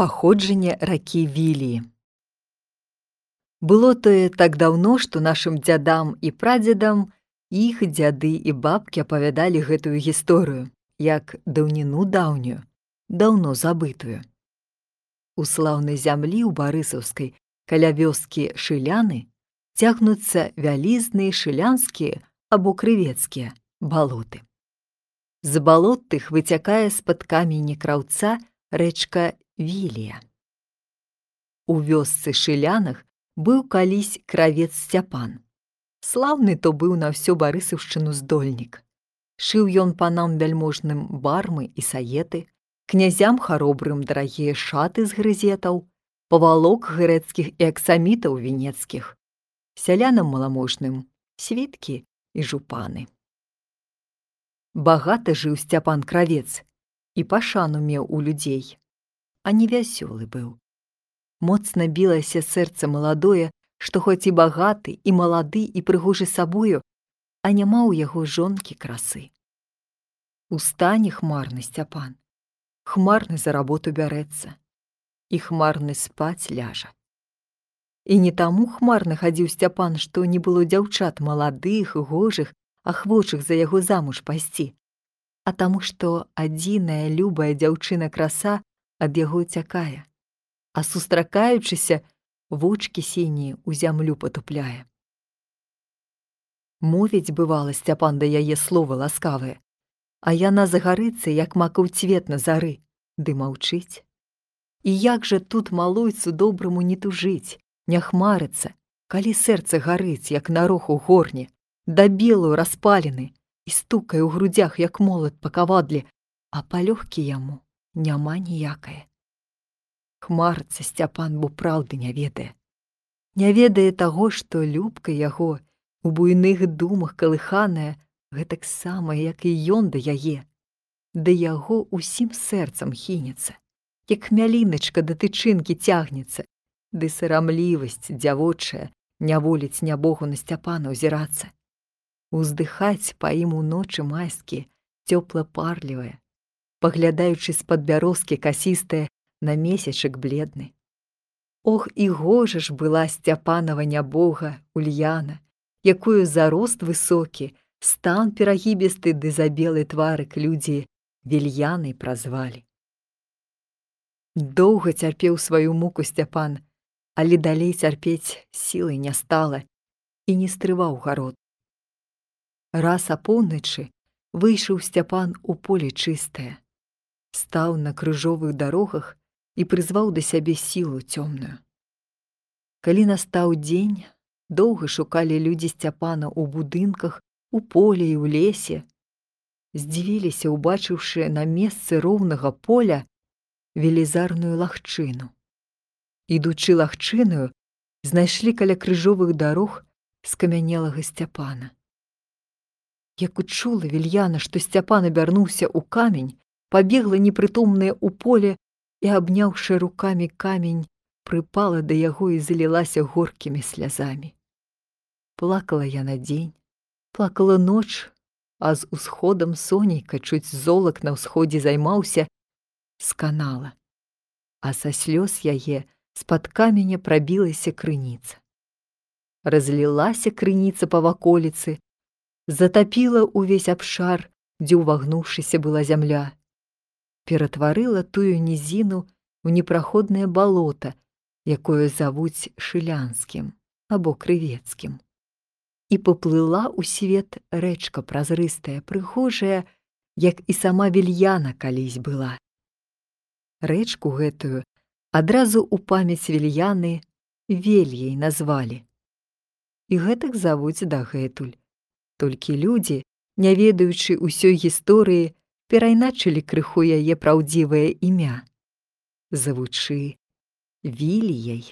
паходжанне ракі вілі. Было тое так даўно, што нашым дзядам і прадзедам іх дзяды і бабкі апавядалі гэтую гісторыю, як даўніну даўнюю, даўно забытую. У слаўнай зямлі ў барысаўскай каля вёскі шыляны цягнуцца вялізныя шылянскія або крывецкія балоты. З балот тых выцякае з-пад камені краўца рэчка Вілія. У вёсцы шылянах быў калісь кравец сцяпан. Слаўны то быў на ўсё барысаўшчыну здольнік. Шыў ён панам вяльможным бармы і саеты, князям харобрым дарагія шаты з грызетаў, павалок грэцкіх і аксамітаў венецкіх, сялянам маламожным, світкі і жупаны. Багата жыў сцяпан кравец і пашану меў у людзей, а не вясёлы быў. Моцна білася сэрца маладое, што хоць і багаты і малады і прыгожы сабою, а няма ў яго жонкі красы. Устане хмарны сцяпан, хмарны за работу бярэцца, і хмарны спаць ляжа. І не таму хмарны хадзіў сцяпан, што не было дзяўчат маладых, гожых, ахвочых за яго замуж пайсці, а таму што адзіная любая дзяўчына краса ад яго цякае, а сустракаючыся вочки сінія ў зямлю потупляе. Мовіць бывала сцяпан да яе словы ласкавыя, а яна загарыцца, як макаў цвет на зары, ды маўчыць. І як жа тут малойцу добраму не тужыць, не хмарыцца, калі сэрца гарыць, як нарох у горне, да белую распалены і стукае ў грудях як молат па кавадле, а палёгкі яму няма ніякае. Хмарыцца сцяпан бо праўды не ведае. Не ведае таго, што любка яго у буйных думах калыханая гэтаксама, як і ён да яе, да яго усім сэрцам хінецца, як мяліначка да тычынкі цягнецца, ды сарамлівасць дзявочая не воліць нябогу на сцяпана ўзірацца уздыхаць па ім у ночы майскі цёпла-парлівая, паглядаючы з-пад бярозкі касістая на месячык бледны. Ох і гожа ж была сцяпанова нябога ульяна, якую зарост высокі, стан перагібісты ды за белы тварык людзі вільянай празвалі. Доўга цярпеў сваю муку сцяпан, але далей цярпець сілай не стала і не стрываў гарод. Раз апоўначы выйшаў сцяпан у поле чыстае, стаў на крыжовых дарогах і прызваў да сябе сілу цёмную. Калі настаў дзень, доўга шукалі людзі сцяпана ў будынках, у поле і ў лесе, здзівіліся, убачыўшы на месцы роўнага поля велізарную лагчыну. Ідучы лагчыную, знайшлі каля крыжовых дарог скамянелага сцяпана як учула вільяна, што сцяпан абярнуўся ў камень, пабегла непрытомная ў поле і, абняўшы рукамі камень, прыпала да яго і залілася горкімі слязамі. Плакала я на дзень, плакала ноч, а з усходам сонейка чуць золак на ўсходзе займаўся, сканала, а са слёз яе з-пад каменя прабілася крыніца. Разлілася крыніца па ваколіцы, затапіла ўвесь абшар, дзе ўвагнуўшыся была зямля. Ператварыла тую нізіну ў непраходнае балота, якое завуць шылянскім або крывецкім. І паплыла ў свет рэчка празрыстая, прыгожая, як і сама вільяна калісь была. Рэчку гэтую адразу ў памяць вільяны вельяй назвалі. І гэтак завуць дагэтуль. Толькі людзі, не ведаючы ўсёй гісторыі, перайначылі крыху яе праўдзівае імя. Завучы віліяй.